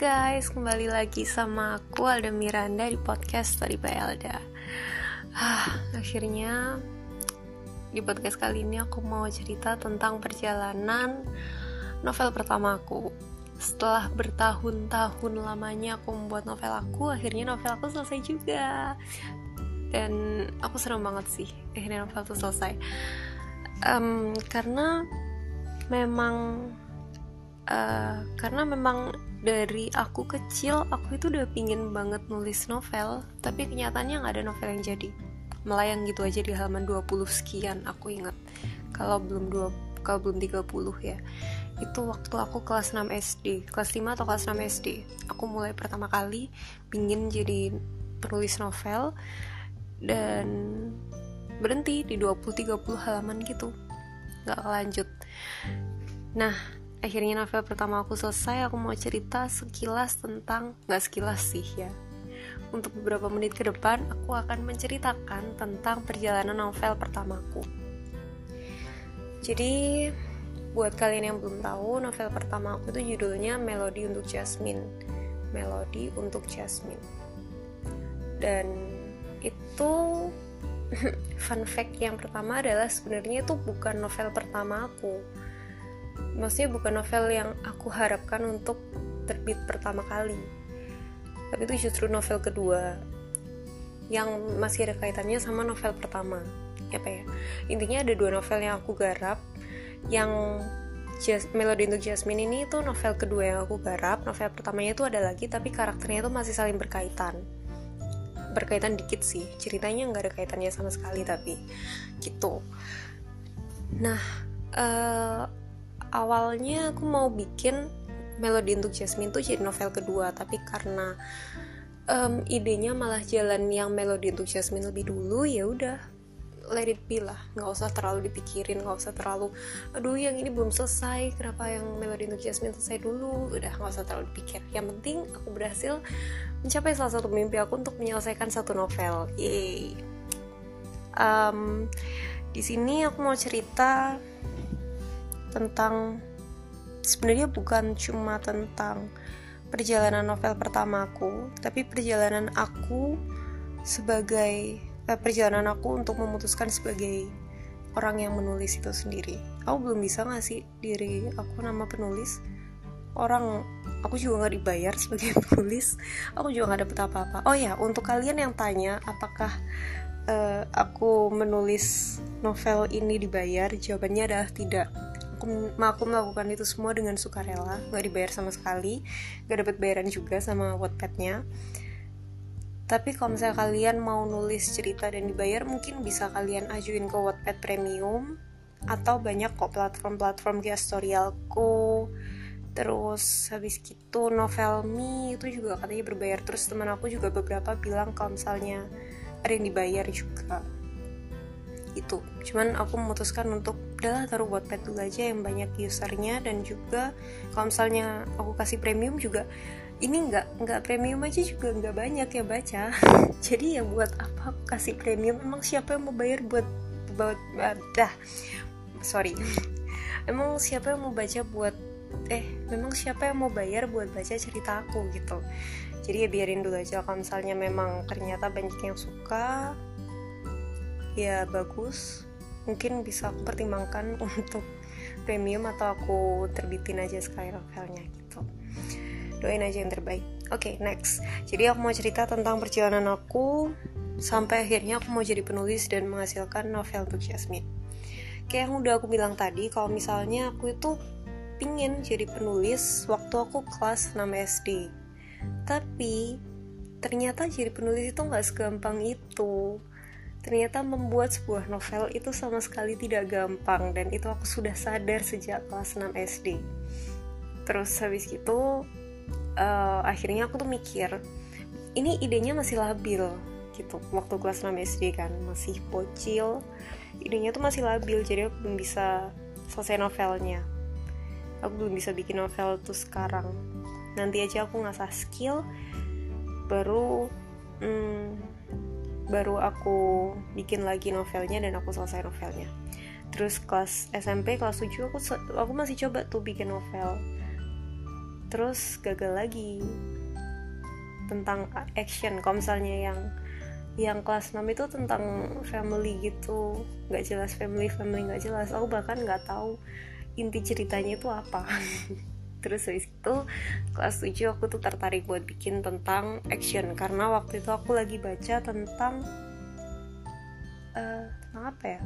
guys, kembali lagi sama aku Alda Miranda di podcast Story by Alda. Ah, Akhirnya di podcast kali ini aku mau cerita tentang perjalanan novel pertama aku. Setelah bertahun-tahun lamanya aku membuat novel aku, akhirnya novel aku selesai juga. Dan aku senang banget sih akhirnya novel itu selesai. Um, Karena memang uh, karena memang dari aku kecil aku itu udah pingin banget nulis novel tapi kenyataannya nggak ada novel yang jadi. Melayang gitu aja di halaman 20 sekian aku ingat. Kalau belum dua kalau belum 30 ya. Itu waktu aku kelas 6 SD kelas 5 atau kelas 6 SD aku mulai pertama kali pingin jadi penulis novel dan berhenti di 20-30 halaman gitu. Nggak lanjut. Nah akhirnya novel pertama aku selesai aku mau cerita sekilas tentang nggak sekilas sih ya. Untuk beberapa menit ke depan aku akan menceritakan tentang perjalanan novel pertamaku. Jadi buat kalian yang belum tahu novel pertama aku itu judulnya Melodi untuk Jasmine. Melodi untuk Jasmine. Dan itu fun fact yang pertama adalah sebenarnya itu bukan novel pertama aku maksudnya bukan novel yang aku harapkan untuk terbit pertama kali. Tapi itu justru novel kedua yang masih ada kaitannya sama novel pertama. Apa ya? Intinya ada dua novel yang aku garap. Yang Just, Melody untuk Jasmine ini itu novel kedua yang aku garap. Novel pertamanya itu ada lagi tapi karakternya itu masih saling berkaitan. Berkaitan dikit sih. Ceritanya nggak ada kaitannya sama sekali tapi gitu. Nah uh, awalnya aku mau bikin Melody untuk Jasmine tuh jadi novel kedua tapi karena um, idenya malah jalan yang Melody untuk Jasmine lebih dulu ya udah let it be lah. Nggak usah terlalu dipikirin nggak usah terlalu aduh yang ini belum selesai kenapa yang Melody untuk Jasmine selesai dulu? Udah nggak usah terlalu dipikir. Yang penting aku berhasil mencapai salah satu mimpi aku untuk menyelesaikan satu novel. Yay. Um, di sini aku mau cerita tentang sebenarnya bukan cuma tentang perjalanan novel pertamaku, tapi perjalanan aku sebagai eh, perjalanan aku untuk memutuskan sebagai orang yang menulis itu sendiri. Aku belum bisa ngasih diri aku nama penulis. Orang aku juga nggak dibayar sebagai penulis. Aku juga nggak dapet apa-apa. Oh ya, untuk kalian yang tanya apakah uh, aku menulis novel ini dibayar, jawabannya adalah tidak aku, aku melakukan itu semua dengan sukarela nggak dibayar sama sekali nggak dapat bayaran juga sama Wattpadnya. Tapi kalau misalnya kalian mau nulis cerita dan dibayar mungkin bisa kalian ajuin ke Wattpad Premium atau banyak kok platform-platform kayak Storyalku terus habis gitu Novel Me itu juga katanya berbayar. Terus teman aku juga beberapa bilang kalau misalnya ada yang dibayar juga. Itu cuman aku memutuskan untuk udahlah taruh buat pet dulu aja yang banyak usernya. Dan juga kalau misalnya aku kasih premium juga ini nggak nggak premium aja juga nggak banyak ya baca. Jadi ya buat apa aku kasih premium? Emang siapa yang mau bayar buat buat dah sorry. Emang siapa yang mau baca buat eh memang siapa yang mau bayar buat baca cerita aku gitu. Jadi ya biarin dulu aja. Kalau misalnya memang ternyata banyak yang suka ya bagus mungkin bisa aku pertimbangkan untuk premium atau aku terbitin aja sekali novelnya gitu. Doain aja yang terbaik. Oke okay, next. Jadi aku mau cerita tentang perjalanan aku sampai akhirnya aku mau jadi penulis dan menghasilkan novel untuk Jasmine. Kayak yang udah aku bilang tadi kalau misalnya aku itu pingin jadi penulis waktu aku kelas 6 SD tapi ternyata jadi penulis itu nggak segampang itu Ternyata membuat sebuah novel itu sama sekali tidak gampang dan itu aku sudah sadar sejak kelas 6 SD. Terus habis itu uh, akhirnya aku tuh mikir, ini idenya masih labil gitu. Waktu kelas 6 SD kan masih bocil, idenya tuh masih labil jadi aku belum bisa selesai novelnya. Aku belum bisa bikin novel tuh sekarang. Nanti aja aku ngasah skill baru hmm, baru aku bikin lagi novelnya dan aku selesai novelnya. Terus kelas SMP kelas 7 aku aku masih coba tuh bikin novel. Terus gagal lagi tentang action. Kalau misalnya yang yang kelas 6 itu tentang family gitu. Nggak jelas family family nggak jelas. Aku bahkan nggak tahu inti ceritanya itu apa terus habis itu kelas 7 aku tuh tertarik buat bikin tentang action. Karena waktu itu aku lagi baca tentang uh, tentang apa ya?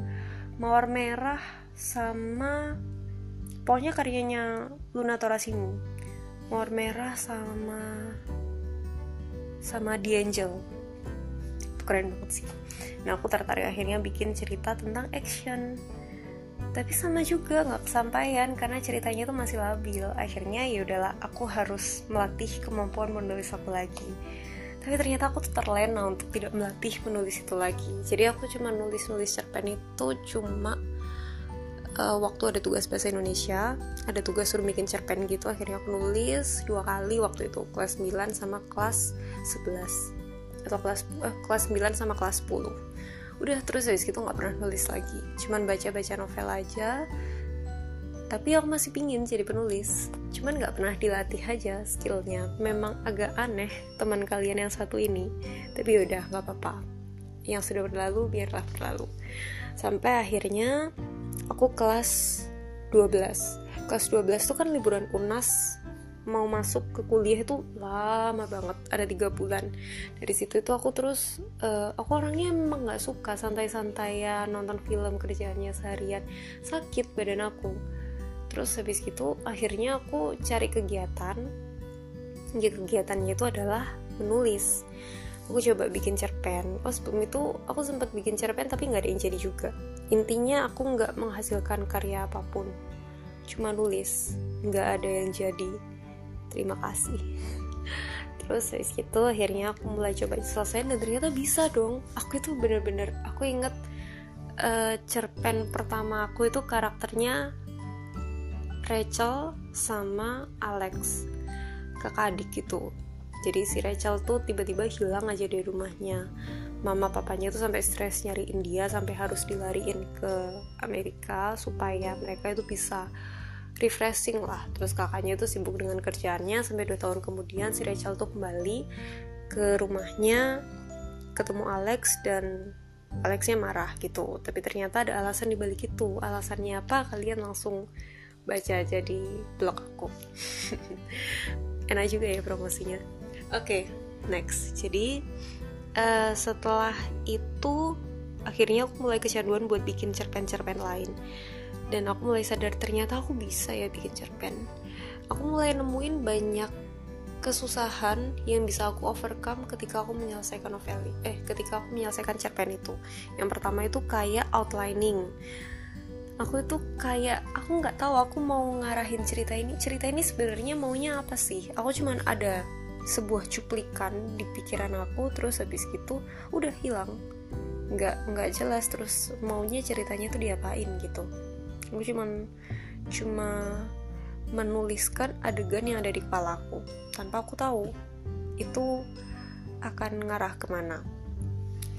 Mawar merah sama pokoknya karyanya Luna Torasimu mawar merah sama sama D'Angel keren banget sih. Nah aku tertarik akhirnya bikin cerita tentang action tapi sama juga nggak kesampaian karena ceritanya tuh masih labil. Akhirnya ya udahlah aku harus melatih kemampuan menulis aku lagi. Tapi ternyata aku tuh terlena untuk tidak melatih menulis itu lagi. Jadi aku cuma nulis-nulis cerpen itu cuma uh, waktu ada tugas bahasa Indonesia ada tugas suruh bikin cerpen gitu akhirnya aku nulis dua kali waktu itu kelas 9 sama kelas 11 atau kelas uh, kelas 9 sama kelas 10 udah terus habis gitu nggak pernah nulis lagi. Cuman baca-baca novel aja. Tapi aku masih pingin jadi penulis. Cuman nggak pernah dilatih aja skillnya. Memang agak aneh teman kalian yang satu ini. Tapi udah nggak apa-apa. Yang sudah berlalu biarlah berlalu. Sampai akhirnya aku kelas 12 kelas 12 tuh kan liburan unas mau masuk ke kuliah itu lama banget ada tiga bulan. Dari situ itu aku terus uh, aku orangnya emang nggak suka santai-santai ya nonton film kerjaannya seharian. Sakit badan aku. Terus habis gitu akhirnya aku cari kegiatan. Ya kegiatannya itu adalah menulis. Aku coba bikin cerpen. Oh sebelum itu aku sempat bikin cerpen tapi nggak ada yang jadi juga. Intinya aku nggak menghasilkan karya apa pun. Cuma nulis. Nggak ada yang jadi terima kasih. Terus dari situ akhirnya aku mulai coba selesai dan ternyata bisa dong. Aku itu bener-bener aku inget uh, cerpen pertama aku itu karakternya Rachel sama Alex kakak adik gitu jadi si Rachel tuh tiba-tiba hilang aja dari rumahnya. Mama papanya tuh sampai stres nyariin dia sampai harus dilariin ke Amerika supaya mereka itu bisa refreshing lah. Terus kakaknya tuh sibuk dengan kerjaannya sampai dua tahun kemudian si Rachel tuh kembali ke rumahnya ketemu Alex dan Alexnya marah gitu. Tapi ternyata ada alasan dibalik itu. Alasannya apa? Kalian langsung baca aja di blog aku. Enak juga ya promosinya. Oke okay, next. Jadi uh, setelah itu akhirnya aku mulai kecanduan buat bikin cerpen-cerpen lain dan aku mulai sadar ternyata aku bisa ya bikin cerpen. Aku mulai nemuin banyak kesusahan yang bisa aku overcome ketika aku menyelesaikan novel eh ketika aku menyelesaikan cerpen itu. Yang pertama itu kayak outlining. Aku itu kayak aku nggak tahu aku mau ngarahin cerita ini. Cerita ini sebenarnya maunya apa sih? Aku cuman ada sebuah cuplikan di pikiran aku terus habis gitu udah hilang. Nggak nggak jelas terus maunya ceritanya tuh diapain gitu aku cuman cuma menuliskan adegan yang ada di kepalaku tanpa aku tahu itu akan ngarah ke mana.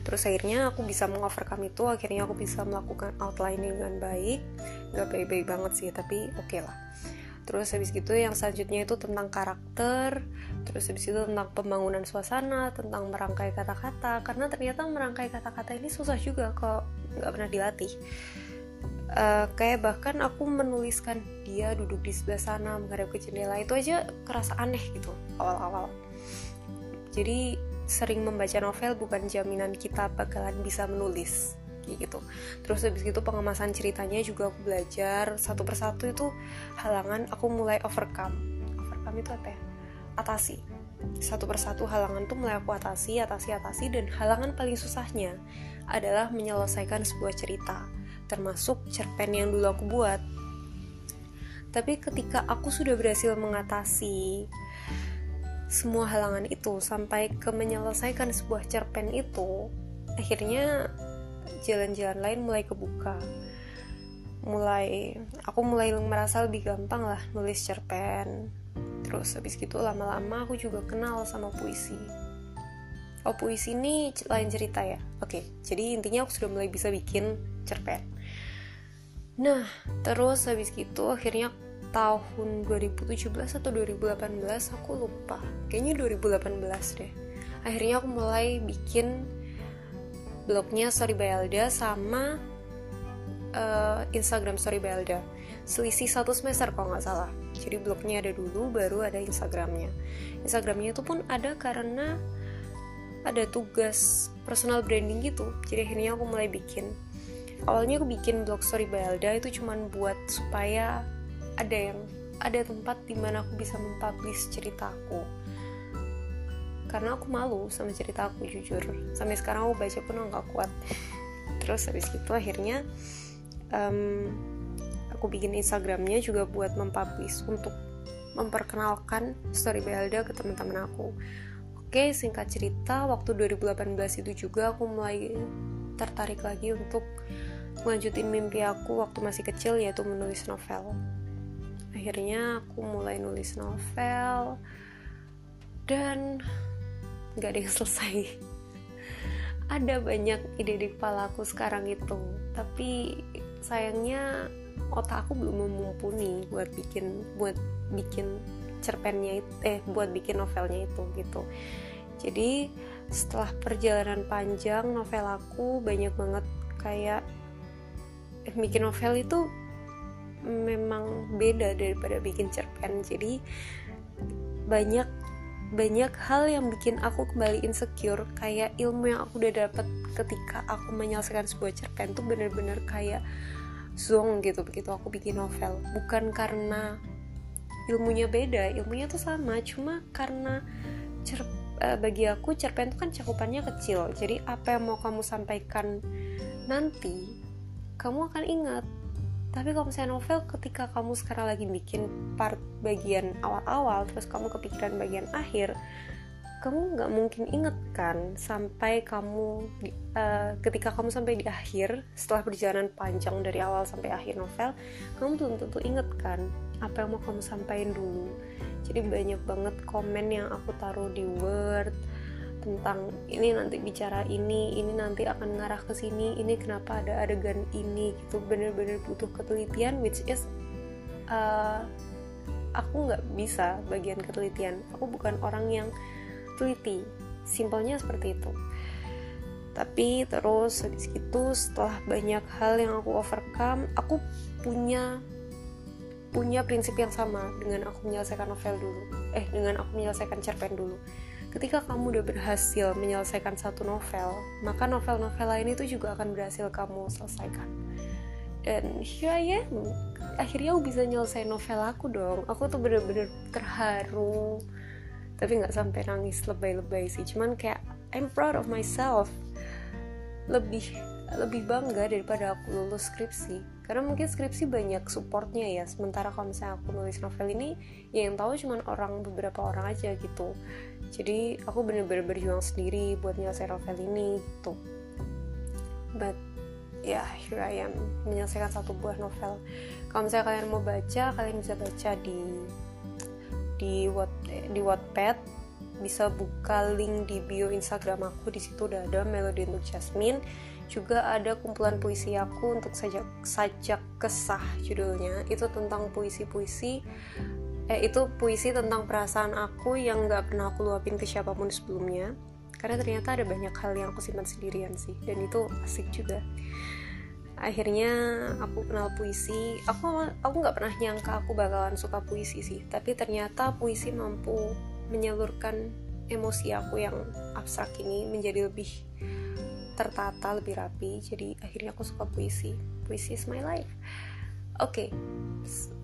Terus akhirnya aku bisa mengovercome itu akhirnya aku bisa melakukan outlining dengan baik. Gak baik-baik banget sih tapi oke okay lah. Terus habis gitu yang selanjutnya itu tentang karakter terus habis itu tentang pembangunan suasana tentang merangkai kata-kata. Karena ternyata merangkai kata-kata ini susah juga kok nggak pernah dilatih uh, kayak bahkan aku menuliskan dia duduk di sebelah sana menghadap ke jendela. Itu aja kerasa aneh gitu awal-awal. Jadi sering membaca novel bukan jaminan kita bakalan bisa menulis gitu. Terus habis itu pengemasan ceritanya juga aku belajar. Satu persatu itu halangan aku mulai overcome. Overcome itu apa ya? Atasi. Satu persatu halangan tuh mulai aku atasi atasi atasi dan halangan paling susahnya adalah menyelesaikan sebuah cerita termasuk cerpen yang dulu aku buat. Tapi ketika aku sudah berhasil mengatasi semua halangan itu sampai ke menyelesaikan sebuah cerpen itu akhirnya jalan-jalan lain mulai kebuka. Mulai aku mulai merasa lebih gampang lah nulis cerpen. Terus habis gitu lama-lama aku juga kenal sama puisi. Oh puisi ini lain cerita ya? Oke jadi intinya aku sudah mulai bisa bikin cerpen nah terus habis gitu akhirnya tahun 2017 atau 2018 aku lupa. Kayaknya 2018 deh. Akhirnya aku mulai bikin blognya Story by sama uh, Instagram Story by selisih satu semester kalau nggak salah. Jadi blognya ada dulu baru ada Instagramnya. Instagramnya itu pun ada karena ada tugas personal branding gitu. Jadi akhirnya aku mulai bikin awalnya aku bikin blog story by Elda itu cuman buat supaya ada yang ada tempat di mana aku bisa mempublish ceritaku karena aku malu sama cerita aku jujur. Sampai sekarang aku baca pun nggak kuat. Terus habis itu akhirnya um, aku bikin Instagramnya juga buat mempublish untuk memperkenalkan story Belda ke teman-teman aku. Oke singkat cerita waktu 2018 itu juga aku mulai tertarik lagi untuk melanjutin mimpi aku waktu masih kecil yaitu menulis novel. Akhirnya aku mulai nulis novel dan gak ada yang selesai. Ada banyak ide di kepala aku sekarang itu tapi sayangnya otak aku belum mumpuni buat bikin buat bikin cerpennya itu eh buat bikin novelnya itu gitu. Jadi setelah perjalanan panjang novel aku banyak banget kayak bikin novel itu memang beda daripada bikin cerpen. Jadi banyak banyak hal yang bikin aku kembali insecure. Kayak ilmu yang aku udah dapat ketika aku menyelesaikan sebuah cerpen tuh bener-bener kayak zong gitu begitu aku bikin novel. Bukan karena ilmunya beda ilmunya tuh sama. Cuma karena cer uh, bagi aku cerpen itu kan cakupannya kecil. Jadi apa yang mau kamu sampaikan nanti kamu akan ingat. Tapi kalau misalnya novel ketika kamu sekarang lagi bikin part bagian awal-awal terus kamu kepikiran bagian akhir kamu nggak mungkin inget kan sampai kamu uh, ketika kamu sampai di akhir setelah perjalanan panjang dari awal sampai akhir novel kamu belum tentu inget kan apa yang mau kamu sampaikan dulu. Jadi banyak banget komen yang aku taruh di word tentang ini nanti bicara ini ini nanti akan ngarah ke sini ini kenapa ada adegan ini gitu. Bener-bener butuh ketelitian which is uh, aku nggak bisa bagian ketelitian. Aku bukan orang yang teliti. Simpelnya seperti itu. Tapi terus habis itu setelah banyak hal yang aku overcome aku punya punya prinsip yang sama dengan aku menyelesaikan novel dulu. Eh dengan aku menyelesaikan cerpen dulu ketika kamu udah berhasil menyelesaikan satu novel, maka novel-novel lain itu juga akan berhasil kamu selesaikan. Dan here I am. Akhirnya aku bisa nyelesain novel aku dong. Aku tuh bener-bener terharu. Tapi nggak sampai nangis lebay-lebay sih. Cuman kayak I'm proud of myself. Lebih lebih bangga daripada aku lulus skripsi karena mungkin skripsi banyak supportnya ya. Sementara kalau misalnya aku nulis novel ini ya yang tahu cuma orang beberapa orang aja gitu. Jadi aku bener-bener berjuang sendiri buat nyelesain novel ini gitu. But ya yeah, here I am menyelesaikan satu buah novel. Kalau misalnya kalian mau baca kalian bisa baca di di Wattpad bisa buka link di bio Instagram aku. Di situ udah ada Melody untuk Jasmine. Juga ada kumpulan puisi aku untuk sajak sajak kesah judulnya. Itu tentang puisi-puisi eh, itu puisi tentang perasaan aku yang nggak pernah aku luapin ke siapa pun sebelumnya. Karena ternyata ada banyak hal yang aku simpan sendirian sih. Dan itu asik juga. Akhirnya aku kenal puisi. Aku aku nggak pernah nyangka aku bakalan suka puisi sih. Tapi ternyata puisi mampu menyalurkan emosi aku yang abstrak ini menjadi lebih tertata lebih rapi. Jadi akhirnya aku suka puisi. Puisi is my life. Oke. Okay.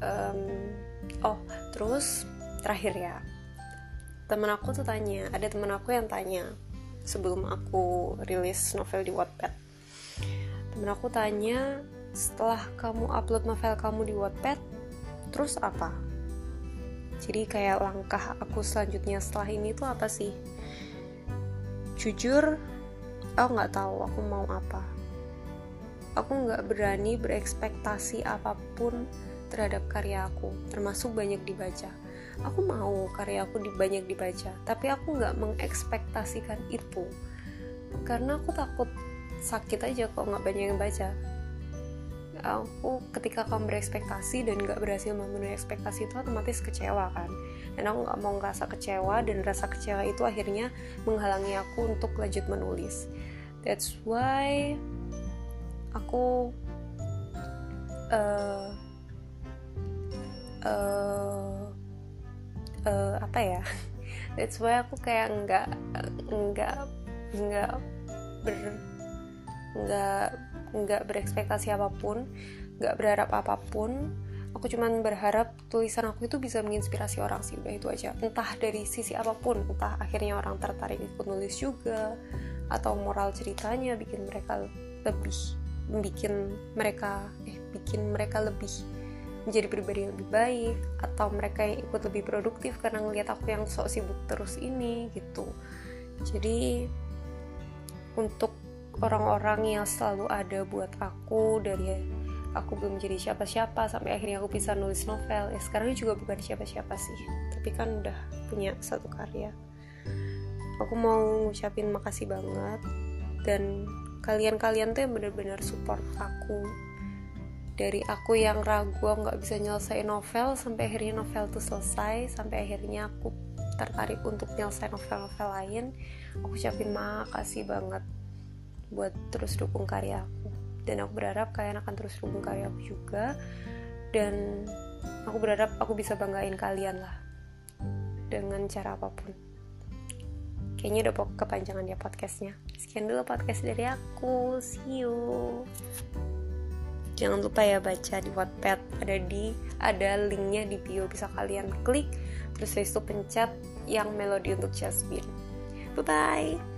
um, oh terus terakhir ya. Temen aku tuh tanya ada temen aku yang tanya sebelum aku rilis novel di Wattpad. Temen aku tanya setelah kamu upload novel kamu di Wattpad terus apa jadi kayak langkah aku selanjutnya setelah ini tuh apa sih jujur aku nggak tahu aku mau apa aku nggak berani berekspektasi apa pun terhadap karya aku, termasuk banyak dibaca. Aku mau karya aku banyak dibaca, tapi aku nggak mengekspektasikan itu, karena aku takut sakit aja kalau nggak banyak yang baca. Aku ketika kamu berekspektasi dan gak berhasil memenuhi ekspektasi itu otomatis kecewa kan. Dan aku gak mau ngerasa kecewa dan rasa kecewa itu akhirnya menghalangi aku untuk lanjut menulis. That's why aku uh, uh, uh, apa ya? That's why aku kayak nggak nggak nggak ber nggak nggak berekspektasi apa pun nggak berharap apa pun. Aku cuman berharap tulisan aku itu bisa menginspirasi orang sih udah itu aja. Entah dari sisi apa pun entah akhirnya orang tertarik ikut nulis juga atau moral ceritanya bikin mereka lebih bikin mereka eh bikin mereka lebih menjadi pribadi yang lebih baik atau mereka yang ikut lebih produktif karena ngelihat aku yang sok sibuk terus ini gitu. Jadi untuk orang-orang yang selalu ada buat aku dari aku belum jadi siapa-siapa sampai akhirnya aku bisa nulis novel. Ya sekarang juga bukan siapa-siapa sih tapi kan udah punya satu karya. Aku mau ngucapin makasih banget dan kalian-kalian tuh yang bener-bener support aku. Dari aku yang ragu nggak bisa nyelesain novel sampai akhirnya novel tuh selesai sampai akhirnya aku tertarik untuk nyelesain novel-novel lain aku ucapin makasih banget buat terus dukung karya aku. Dan aku berharap kalian akan terus dukung karya aku juga. Dan aku berharap aku bisa banggain kalian lah dengan cara apa pun. Kayaknya udah kepanjangan ya podcastnya. Sekian dulu podcast dari aku. See you. Jangan lupa ya baca di Wattpad. Ada di ada linknya di bio. Bisa kalian klik. Terus itu pencet yang melodi untuk Jasmine. Bye bye